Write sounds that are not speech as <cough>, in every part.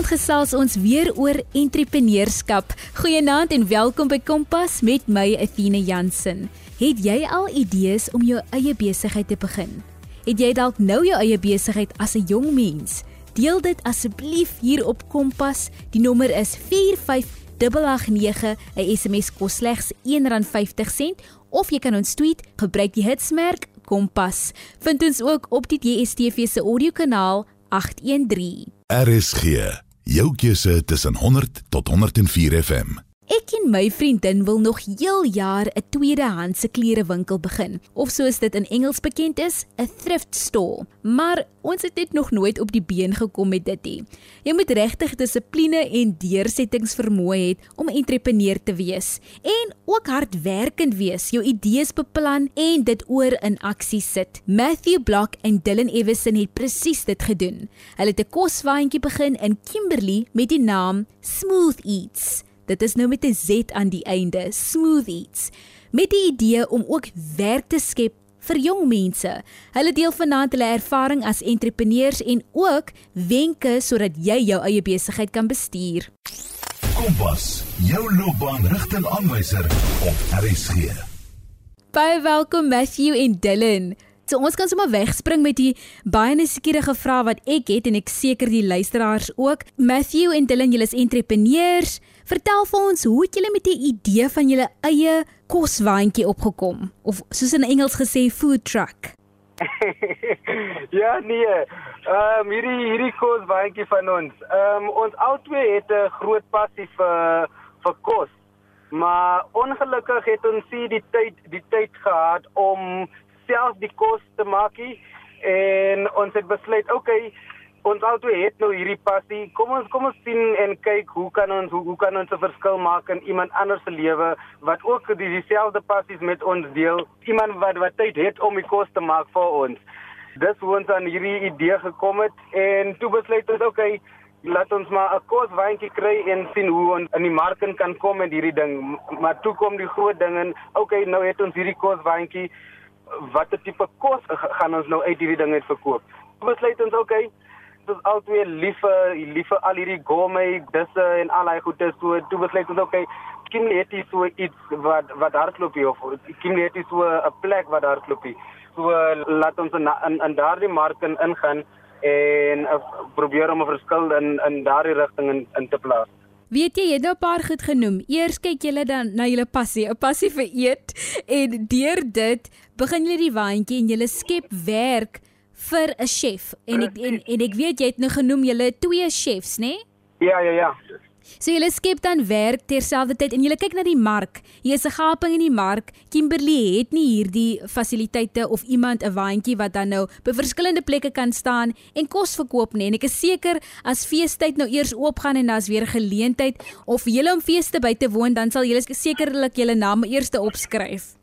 Vanaand gesels ons weer oor entrepreneurskap. Goeienaand en welkom by Kompas met my Athena Jansen. Het jy al idees om jou eie besigheid te begin? Het jy dalk nou jou eie besigheid as 'n jong mens? Deel dit asseblief hier op Kompas. Die nommer is 45889. 'n SMS kos slegs R1.50 of jy kan ons tweet gebruik die hitsmerk Kompas. Vind ons ook op die DSTV se audiokanaal 813. RSG, jou keuse tussen 100 tot 104 FM. Ek en my vriendin wil nog heel jaar 'n tweedehandse klerewinkel begin, of soos dit in Engels bekend is, 'n thrift store. Maar ons het net nog nooit op die been gekom met dit nie. Jy moet regtig dissipline en deursettingsvermoë hê om 'n entrepreneur te wees en ook hardwerkend wees, jou idees beplan en dit oor in aksie sit. Matthew Block en Dylan Everson het presies dit gedoen. Hulle het 'n koswaandjie begin in Kimberley met die naam Smooth Eats. Dit is nou met 'n Z aan die einde, Smoothies. Met die idee om ook werk te skep vir jong mense. Hulle deel vanaand hulle ervaring as entrepreneurs en ook wenke sodat jy jou eie besigheid kan bestuur. Kompas, jou loopbaanrigtingaanwyser op RSG. Baie welkom Matthew en Dylan. So ons kan sommer wegspring met die baie nuuskierige vrae wat ek het en ek seker die luisteraars ook. Matthew en Dylan, julle is entrepreneurs. Vertel vir ons, hoe het julle met die idee van julle eie koswaandjie opgekom of soos in Engels gesê food truck? <laughs> ja nee. Ehm um, hierdie hierdie koswaandjie van ons. Ehm um, ons albei het 'n groot passie vir vir kos. Maar ongelukkig het ons nie die tyd die tyd gehad om self die kos te maak nie en ons het besluit, okay, ons albei het nou hierdie passie. Kom ons kom ons sien en kyk hoe kan ons hoe, hoe kan ons 'n verskil maak in iemand anders se lewe wat ook die dieselfde passies met ons deel. Iemand wat wat tyd het om die kos te maak vir ons. Dis hoe ons aan hierdie idee gekom het en toe besluit ons okay, laat ons maar 'n kos wyntjie kry en sien hoe ons in die mark kan kom met hierdie ding. Maar toe kom die groot ding en okay, nou het ons hierdie kos wyntjie watter tipe kos gaan ons nou uit hierdie ding uit verkoop. Besluit ons okay, ons albei liefe liefe al hierdie gourmet disse en al daai goeie so toe besluit ons okay kim net is so iets wat wat hardloop hier of kim net is so 'n plek wat hardloop hier. So laat ons in in, in daardie mark in ingaan en uh, probeer om 'n verskil in in daardie rigting in, in te plaas. Weet jy, jy het nou 'n paar goed genoem. Eers kyk jy dan na jou passie, 'n passie vir eet. En deur dit begin jy die waandjie en jy skep werk vir 'n chef en ek en, en ek weet jy het nou genoem julle twee chefs, né? Nee? Ja, ja, ja. So julle skep dan werk terselfdertyd en julle kyk na die mark. Hier is 'n gaping in die mark. Kimberley het nie hierdie fasiliteite of iemand 'n waandjie wat dan nou by verskillende plekke kan staan en kos verkoop nie. En ek is seker as feestyd nou eers oopgaan en daar's weer geleentheid of julle om feeste by te woon, dan sal julle sekerlik julle naam eers opskryf.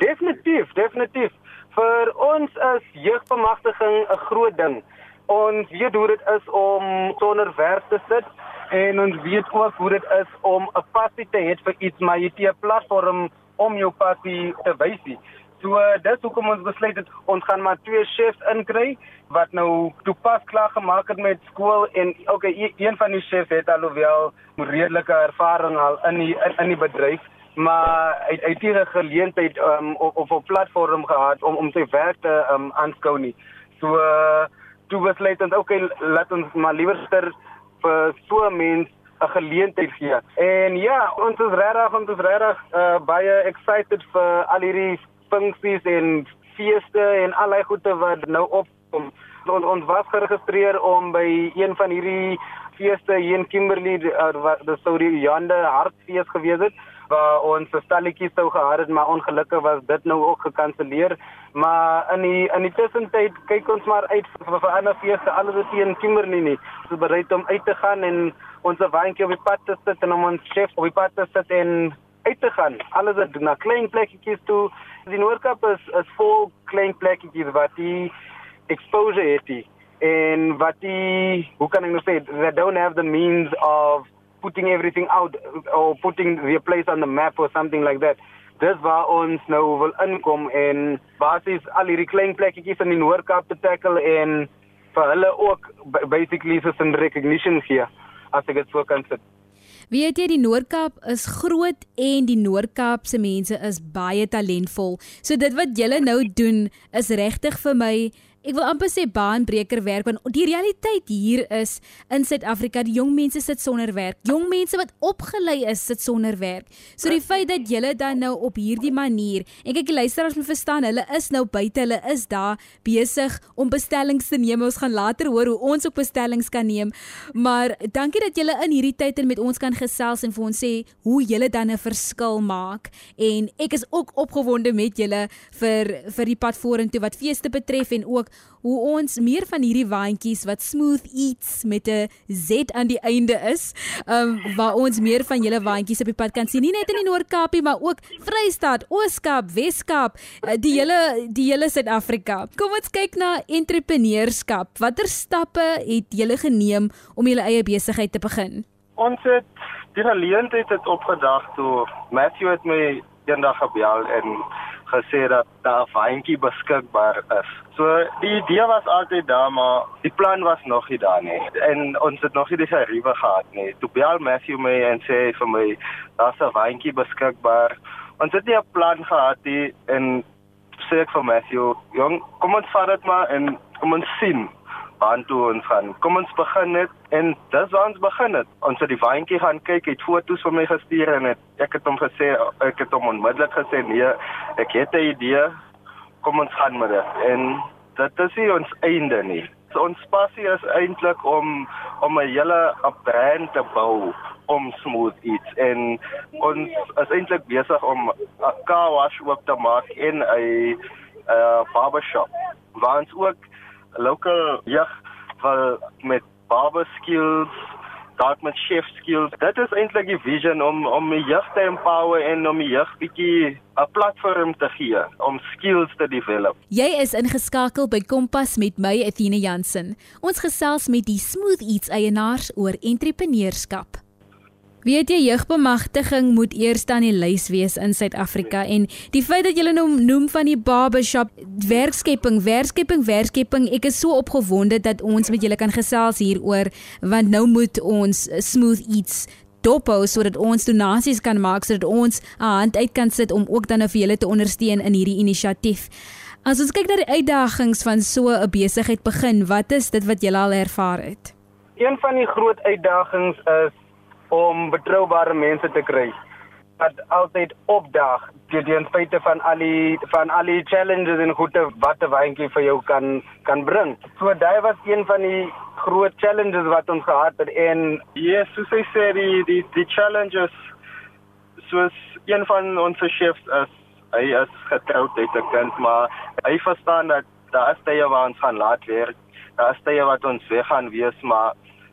Definitief, definitief vir ons is jeugbemagtiging 'n groot ding. Ons weet hoe dit is om sonder werk te sit en ons weet ook hoe dit is om 'n passie te hê vir iets, maar jy het 'n platform om jou passie te wys. So dis hoekom ons besluit het ons gaan maar twee chefs inkry wat nou toepas klaar gemaak het met skool en okay een van die chefs het alhoewel redelike ervaring al in die in, in die bedryf maar hy het hier 'n geleentheid um, op op 'n platform gehad om om sy werk te um, aanskou nie. So uh, toe besluit ons okay, laat ons maar liewerster vir so 'n mens 'n geleentheid gee. En ja, ons is regtig ons is regtig uh, baie excited vir al hierdie funksies en feeste en allei goede wat nou opkom. Ons ons was geregistreer om by een van hierdie feeste hier in Kimberley, uh, wat die Saudi Jande hartfees gewees het waar ons stalletjies sou gehad het, maar ongelukkig was dit nou ook gekanselleer. Maar in die in die tussentyd kyk ons maar uit vir, vir ander feeste, alles is hier in Kimberley nie. Ons is bereid om uit te gaan en ons waantjie op die pad te sit en ons chef op die pad te sit en uit te gaan. Alles is na klein plekkies toe. Die Noordkap is is vol klein plekkies wat die exposure het die en wat die hoe kan ek nou sê they don't have the means of putting everything out or putting the place on the map or something like that. Dis waar ons nou wil inkom en basies al hierdie klein plekkies in die Noord-Kaap te tackle en vir hulle ook basically so 'n recognition gee. as ek dit so kan sê. Weet jy die Noord-Kaap is groot en die Noord-Kaap se mense is baie talentvol. So dit wat julle nou doen is regtig vir my Ek wil amper sê baanbreker werk want die realiteit hier is in Suid-Afrika die jong mense sit sonder werk. Jong mense wat opgelei is sit sonder werk. So die feit dat julle dan nou op hierdie manier en kyk die luisteraars moet verstaan, hulle is nou buite, hulle is daar besig om bestellings te neem. Ons gaan later hoor hoe ons ook bestellings kan neem. Maar dankie dat julle in hierdie tyd en met ons kan gesels en vir ons sê hoe julle dan 'n verskil maak. En ek is ook opgewonde met julle vir vir die pad vorentoe wat feeste betref en ook hoe ons meer van hierdie waantjies wat smooth eats met 'n Z aan die einde is, ehm um, waar ons meer van julle waantjies op die pad kan sien, nie net in die Noord-Kaapie maar ook Vrystaat, Oos-Kaap, Wes-Kaap, eh, die hele die hele Suid-Afrika. Kom ons kyk na entrepreneurskap. Watter stappe het julle geneem om julle eie besigheid te begin? Ons het die geleentheid het opgedag toe Matthew het my eendag gebel en gesê dat daar 'n waantjie beskikbaar is. So die idee was altyd daar, maar die plan was nog nie daar nie. En ons het nog nie die geriewe gehad nie. Toe bel Matthew my en sê vir my daar's 'n waantjie beskikbaar. Ons het nie 'n plan gehad nie en sê ek vir Matthew, "Jong, kom ons vat dit maar en kom ons sien." Aan toe ons gaan. Kom ons begin net en dis waar ons begin het. Ons het die waantjie gaan kyk, het foto's vir my gestuur en het, ek het hom gesê ek het hom onmiddellik gesê nee, ek het 'n idee. Kom ons gaan met dit. En dit is nie ons einde nie. Ons passie is eintlik om om 'n hele 'n brand te bou om smooth eats en ons is eintlik besig om 'n car wash oop te maak in 'n 'n barbershop. Waar ons ook local jag wat met barber skills dalk met chef skills. Dit is eintlik die vision om om die jeug te empower en om die jeug bietjie 'n platform te gee om skills te develop. Jy is ingeskakel by Kompas met my Athena Jansen. Ons gesels met die Smooth Eats eienaars oor entrepreneurskap. Weet jy jeugbemagtiging moet eers aan die lys wees in Suid-Afrika en die feit dat jy nou noem van die barbershop werkskepping, werkskepping, werkskepping, ek is so opgewonde dat ons met julle kan gesels hieroor want nou moet ons smooth eats dophou sodat ons donasies kan maak sodat ons 'n hand uit kan sit om ook dan nou vir julle te ondersteun in hierdie inisiatief. As ons kyk na die uitdagings van so 'n besigheid begin, wat is dit wat julle al ervaar het? Een van die groot uitdagings is om betroubare mense te kry wat altyd opdag teen die feite van al die van al die challenges en goeie wat 'n wyntjie vir jou kan kan bring. So daai was een van die groot challenges wat ons gehad het en yes, soos hy sê die die die challenges soos een van ons chefs is hy is getroud het 'n kind maar hy verstaan dat daar is tye waar ons gaan laat werk. Daar is tye wat ons weg gaan wees maar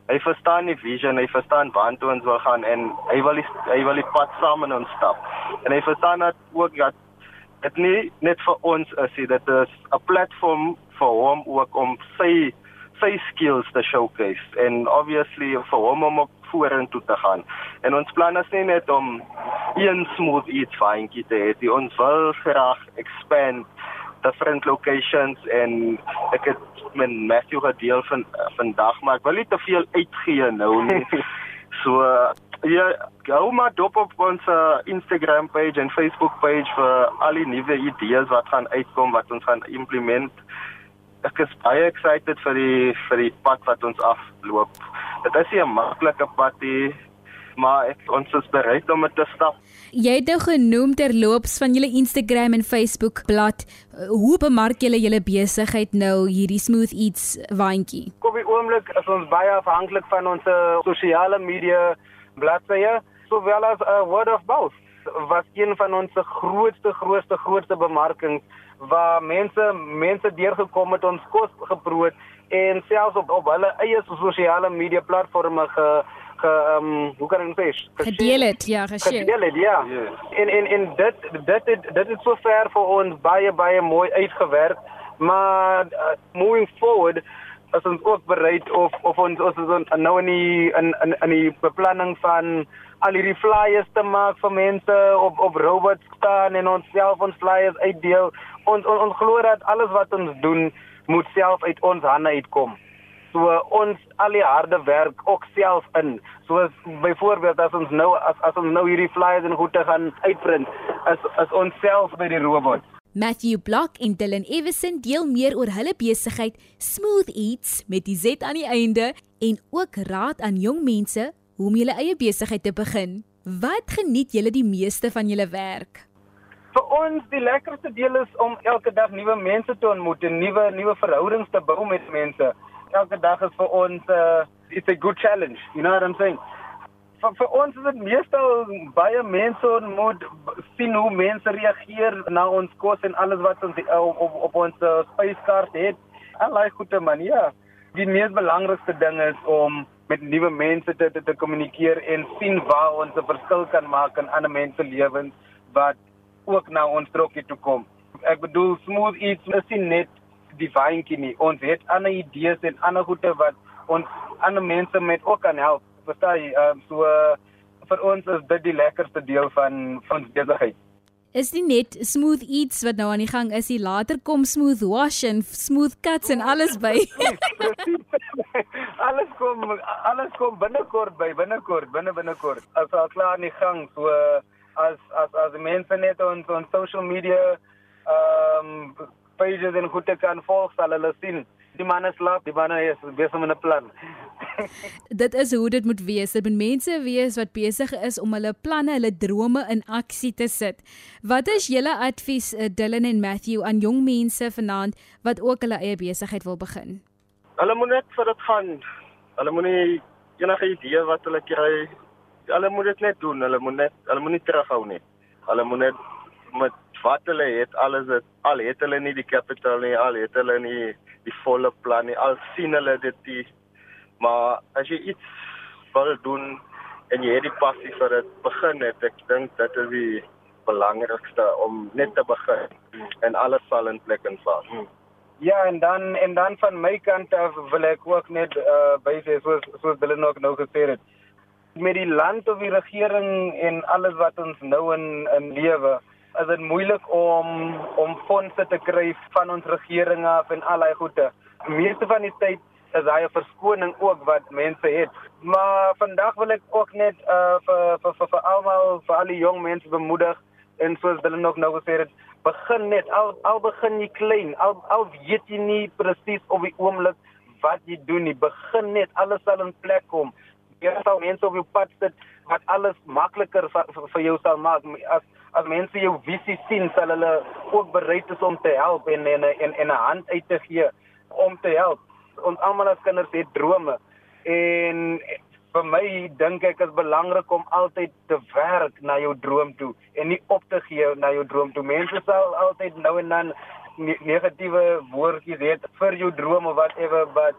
hy verstaan die vision, hy verstaan waartoe ons wil gaan en hy wil die, hy wil die pad saam met ons stap. En hy verstaan dat ook dat dit nie net vir ons is, dit is 'n platform vir hom ook om sy sy skills te showcase en obviously vir hom om op vorentoe te gaan. En ons plan is nie net om een smooth eat fine te hê, ons wil graag expand different locations en ek het met Matthew gedeel van vandag maar ek wil nie te veel uitgee nou nie. <laughs> so ja, gou maar dop op ons uh, Instagram page en Facebook page vir al die nuwe idees wat gaan uitkom wat ons gaan implement. Ek is baie excited vir die vir die pad wat ons afloop. Dit is 'n maklike pad nie, maar ek ons is bereid om dit te stap. Jy het nou genoem terloops van julle Instagram en Facebook bladsy. Hoe bemark julle julle besigheid nou hierdie Smooth Eats waantjie? Op die oomblik is ons baie afhanklik van ons eh, sosiale media bladsye, sowel as uh, word of mouth wat een van ons grootste grootste grootste bemarkings waar mense mense deurgekom het ons kos geproot en selfs op op hulle eie sosiale media platforms ge ge ehm um, hoe kan ek sê? Gedeel het ja geshare gedeel het ja. Yes. en en en dit dit dit dit is so ver vir ons baie baie mooi uitgewerk. Maar uh, moving forward as ons ook bereid of of ons ons is ons nou in die in in in die beplanning van al hierdie flyers te maak vir mense op op robots staan en ons self ons flyers uitdeel. Ons ons, ons glo dat alles wat ons doen moet self uit ons hande uitkom So ons al die harde werk ook self in. So byvoorbeeld as ons nou as as ons nou hierdie flyers en goede gaan uitprint, is is ons self by die robot. Matthew Block en Dylan Everson deel meer oor hulle besigheid Smooth Eats met die Z aan die einde en ook raad aan jong mense hoe om julle eie besigheid te begin. Wat geniet julle die meeste van julle werk? Vir ons die lekkerste deel is om elke dag nuwe mense te ontmoet en nuwe nuwe verhoudings te bou met mense. Elke dag is vir ons uh, it's a good challenge, you know what I'm saying? vir, vir ons is dit meestal baie mense ontmoet sien hoe mense reageer na ons kos en alles wat ons op op, op ons uh, spyskaart het. Allei goeie man, ja. Die mees belangrikste ding is om met nuwe mense te te, te kommunikeer en sien waar ons 'n verskil kan maak in ander mense lewens wat ook na ons trokkie toe kom. Ek bedoel smooth eats is nie net die fynkie nie. Ons het ander idees en ander goeie wat ons ander mense met ook kan help verstaan jy? Ehm um, so uh, vir ons is dit die lekkerste deel van van besigheid. Is nie net smooth eats wat nou aan die gang is, die later kom smooth wash en smooth cuts en alles by. <laughs> alles kom alles kom binnekort by binnekort binne binnekort. As al klaar aan die gang so as as as mense net ons on social media ehm um, pages en goeie kan volg sal hulle sien. Die man is slaap, die man is besig met 'n plan. <laughs> dit is hoe dit moet wees. Dit moet mense wees wat besig is om hulle planne, hulle drome in aksie te sit. Wat is julle advies uh, Dylan en Matthew aan jong mense vanaand wat ook hulle eie besigheid wil begin? Hulle moet net vir dit gaan. Hulle moet nie enige idee wat hulle kry. Hulle moet dit net doen. Hulle moet net hulle moet nie terughou nie. Hulle moet net met wat hulle het, alles het al het hulle nie die kapitaal nie, al het hulle nie die volle plan nie. Al sien hulle dit die Maar as jy iets wil doen en jy het die passie vir dit, begin dit. Ek dink dit is die belangrikste om net te begin en alles sal in plek inval. Ja, en dan en dan van my kant af wil ek ook net uh by sê soos soos hulle nog nou gesê het. Met die land of die regering en alles wat ons nou in in lewe, is dit moeilik om om fondse te kry van ons regering af en al daai goede. Meeste van die tyd is daai 'n verskoning ook wat mense het. Maar vandag wil ek ook net uh vir vir vir, vir almal vir al die jong mense bemoedig en soos hulle nog nou gesê het, begin net al al begin jy klein. Al al weet jy nie presies op die oomblik wat jy doen nie. Begin net, alles sal in plek kom. Jy sal mense op jou pad sit wat alles makliker vir, jou sal maak as as mense jou visie sien, sal hulle ook bereid is om te help en en en, en 'n hand uit te gee om te help ons almal as kinders het drome en vir my dink ek is belangrik om altyd te werk na jou droom toe en nie op te gee na jou droom toe. Mense sal altyd nou en dan negatiewe woordjies hê vir jou droom of whatever, but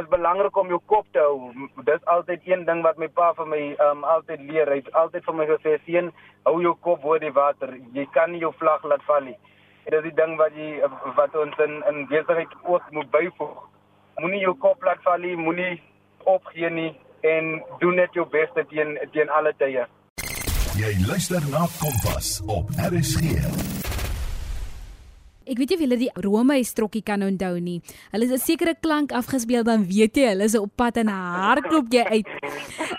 is belangrik om jou kop te hou. Dis altyd een ding wat my pa vir my um altyd leer. Hy het altyd vir my gesê: "Seun, hou jou kop bo die water. Jy kan nie jou vlag laat val nie." Dit is die ding wat jy wat ons in in besigheid ook moet byvoeg moenie jou kop laat val nie, moenie opgee nie en doen net jou bes teen teen alle tye. Jy luister na Kompas op RSG. Ek weet nie of julle die Rome strokkie kan onthou nie. Hulle het 'n sekere klank afgespeel dan weet jy hulle is op pad en hardloop jy uit.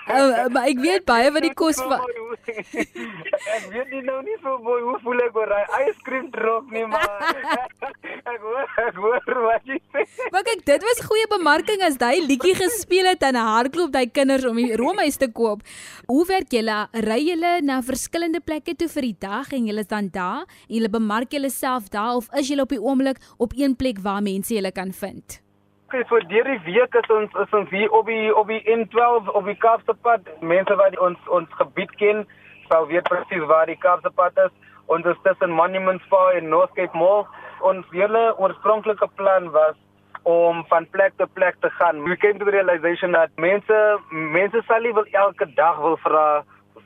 Uh, maar ek weet baie van die kos van Ek weet nie nou nie so mooi hoe voel ek oor ice cream drop nie maar <laughs> ek hoor ek hoor wat jy sê. Maar kyk, dit was goeie bemarking as hy liedjie gespeel het en hardloop hy kinders om die Rome te koop. Hoe werk julle? Ry julle na verskillende plekke toe vir die dag en julle is dan daar en julle bemark julle self daar of is julle op die oomblik op een plek waar mense julle kan vind? Okay, so deur die week is ons is ons hier op die op die N12 op die Kaapse pad. Mense wat ons ons gebied ken, sal weet presies waar die Kaapse pad is. Ons is tussen Monument Spa en Northgate Mall. Ons hele oorspronklike plan was om van plek tot plek te gaan. We came to the realization that mense mense sal nie wil elke dag wil vra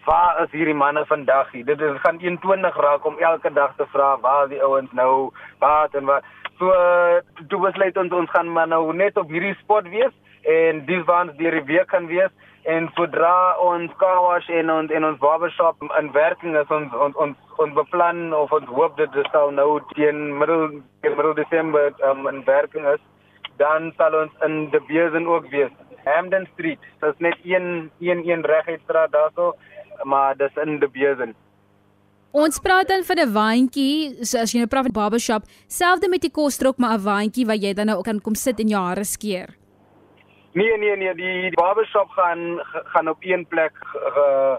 waar is hierdie manne vandag hier? Dit is gaan 21 raak om elke dag te vra waar die ouens nou, wat en wat. So toe besluit ons ons gaan maar nou net op hierdie spot wees en dis waar die week kan wees en sodra ons car wash en ons en ons barbershop in werking is ons ons ons, ons beplan of ons hoop dat dit sal nou teen middel teen middel Desember um, in werking is dan sal ons in De Beers ook wees. Hamden Street. Dit is net een een een reguitstraat daarso, maar dis in De Beers. Ons praat dan van 'n waantjie, so as jy nou praat van barbershop, selfde met die kosdrok maar 'n waantjie waar jy dan nou kan kom sit en jou hare skeer. Nee nee nee, die, die barbershop gaan gaan op een plek uh,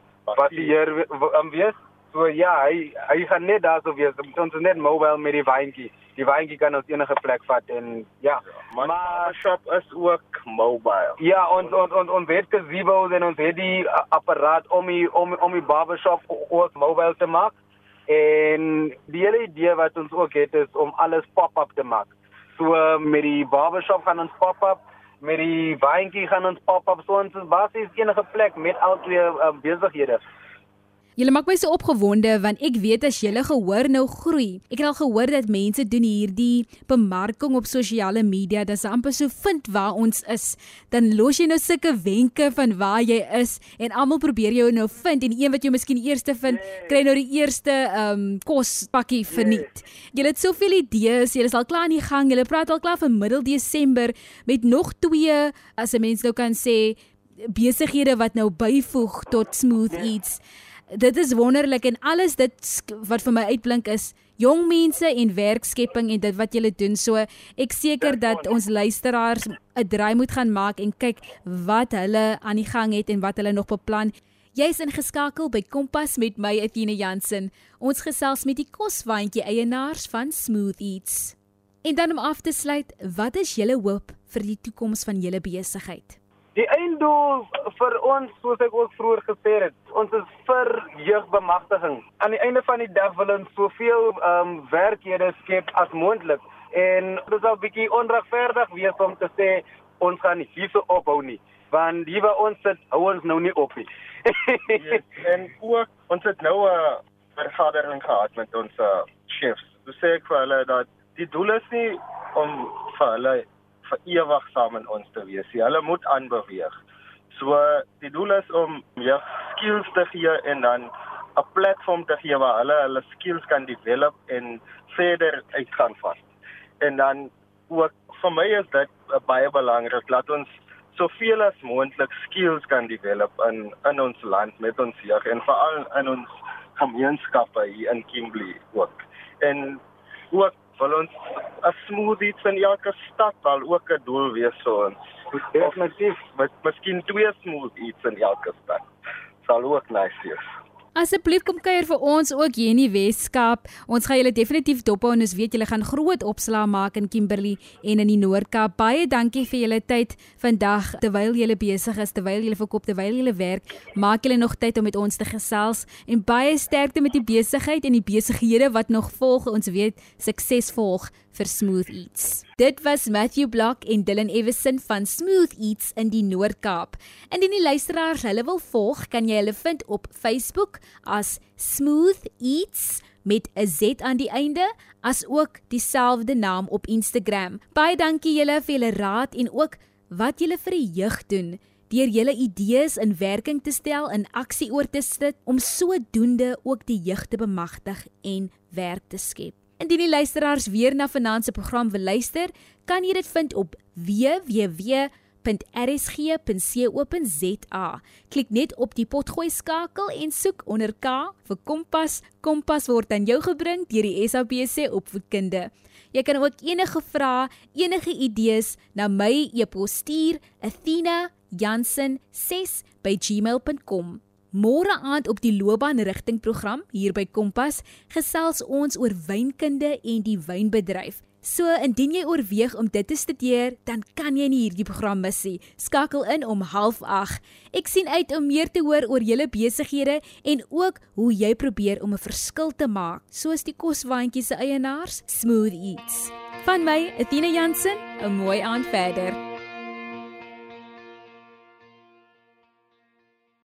wees. So ja, hy hy gaan net daar so wees. Ons is net mobile met die waantjie. Die waantjie kan ons enige plek vat en ja, ja maar shop is ook mobile. Ja, ons ons ons ons weet gazebo en ons het die apparaat om die om om die barbershop ook mobile te maak. En die hele idee wat ons ook het is om alles pop-up te maak. So met die barbershop gaan ons pop-up, met die waantjie gaan ons pop-up. So ons is basies enige plek met al twee uh, besighede. Julle maak my so opgewonde want ek weet as julle gehoor nou groei. Ek het al gehoor dat mense doen hierdie bemarking op sosiale media dat se amper so vind waar ons is. Dan los jy nou sulke wenke van waar jy is en almal probeer jou nou vind en een wat jy miskien eerste vind, kry nou die eerste ehm um, kospakkie verniet. Julle het soveel idees, julle is al klaar aan die gang. Julle praat al klaar vir middel Desember met nog twee as 'n mens nou kan sê besighede wat nou byvoeg tot Smooth Eats. Yeah dit is wonderlik en alles dit wat vir my uitblink is jong mense en werkskepping en dit wat julle doen. So ek seker dat ons luisteraars 'n draai moet gaan maak en kyk wat hulle aan die gang het en wat hulle nog beplan. Jy's ingeskakel by Kompas met my Etienne Jansen. Ons gesels met die koswandjie eienaars van Smooth Eats. En dan om af te sluit, wat is julle hoop vir die toekoms van julle besigheid? Die einddoel vir ons, soos ek ook vroeër gesê het, ons is vir jeugbemagtiging. Aan die einde van die dag wil ons soveel ehm um, werkhede skep as moontlik. En dit is al bietjie onregverdig wees om te sê ons gaan hierse ophou nie, want hier waar ons sit, hou ons nou nie op nie. yes, en ook ons het nou 'n vergadering gehad met ons uh, chefs. Sê ek vir hulle dat die doel is nie om vir hulle vir ewig saam in ons te wees. Hulle moet aanbeweeg. So die doel is om ja skills te gee en dan 'n platform te gee waar hulle hulle skills kan develop en verder uitgaan vas. En dan ook vir my is dit baie belangrik dat ons soveel as moontlik skills kan develop in in ons land met ons jeug en veral in ons gemeenskappe hier in Kimberley ook. En ook wil ons 'n smoothie in elke stad al ook 'n doel wees so ons. Definitief, met miskien twee smoothies in elke stad. Sal ook nice wees. Asseblief kom kuier vir ons ook hier in die Weskaap. Ons gaan julle definitief dophou en ons weet julle gaan groot opslaa maak in Kimberley en in die Noord-Kaap. Baie dankie vir julle tyd vandag terwyl julle besig is, terwyl julle verkoop, terwyl julle werk. Maak julle nog tyd om met ons te gesels en baie sterkte met die besigheid en die besighede wat nog volg. Ons weet sukses volg vir Smooth Eats. Dit was Matthew Block en Dylan Everson van Smooth Eats in die Noord-Kaap. Indien die luisteraars hulle wil volg, kan jy hulle vind op Facebook as Smooth Eats met 'n Z aan die einde, as ook dieselfde naam op Instagram. Baie dankie julle vir julle raad en ook wat julle vir die jeug doen deur julle idees in werking te stel en aksie oor te sit om sodoende ook die jeug te bemagtig en werk te skep. Indien die luisteraars weer na vanaand se program wil luister, kan jy dit vind op www.rsg.co.za. Klik net op die potgooi skakel en soek onder K vir Kompas. Kompas word aan jou gebring deur die SABC opvoedkunde. Jy kan ook enige vrae, enige idees na my e-pos stuur, athena.jansen6@gmail.com. Môre aand op die loopbaanrigting program hier by Kompas gesels ons oor wynkunde en die wynbedryf. So indien jy oorweeg om dit te studeer, dan kan jy nie hierdie program mis nie. Skakel in om 08:30. Ek sien uit om meer te hoor oor julle besighede en ook hoe jy probeer om 'n verskil te maak, soos die koswaandjies se eienaars, Smooth Eats. Van my, Athena Jansen, 'n mooi aand verder.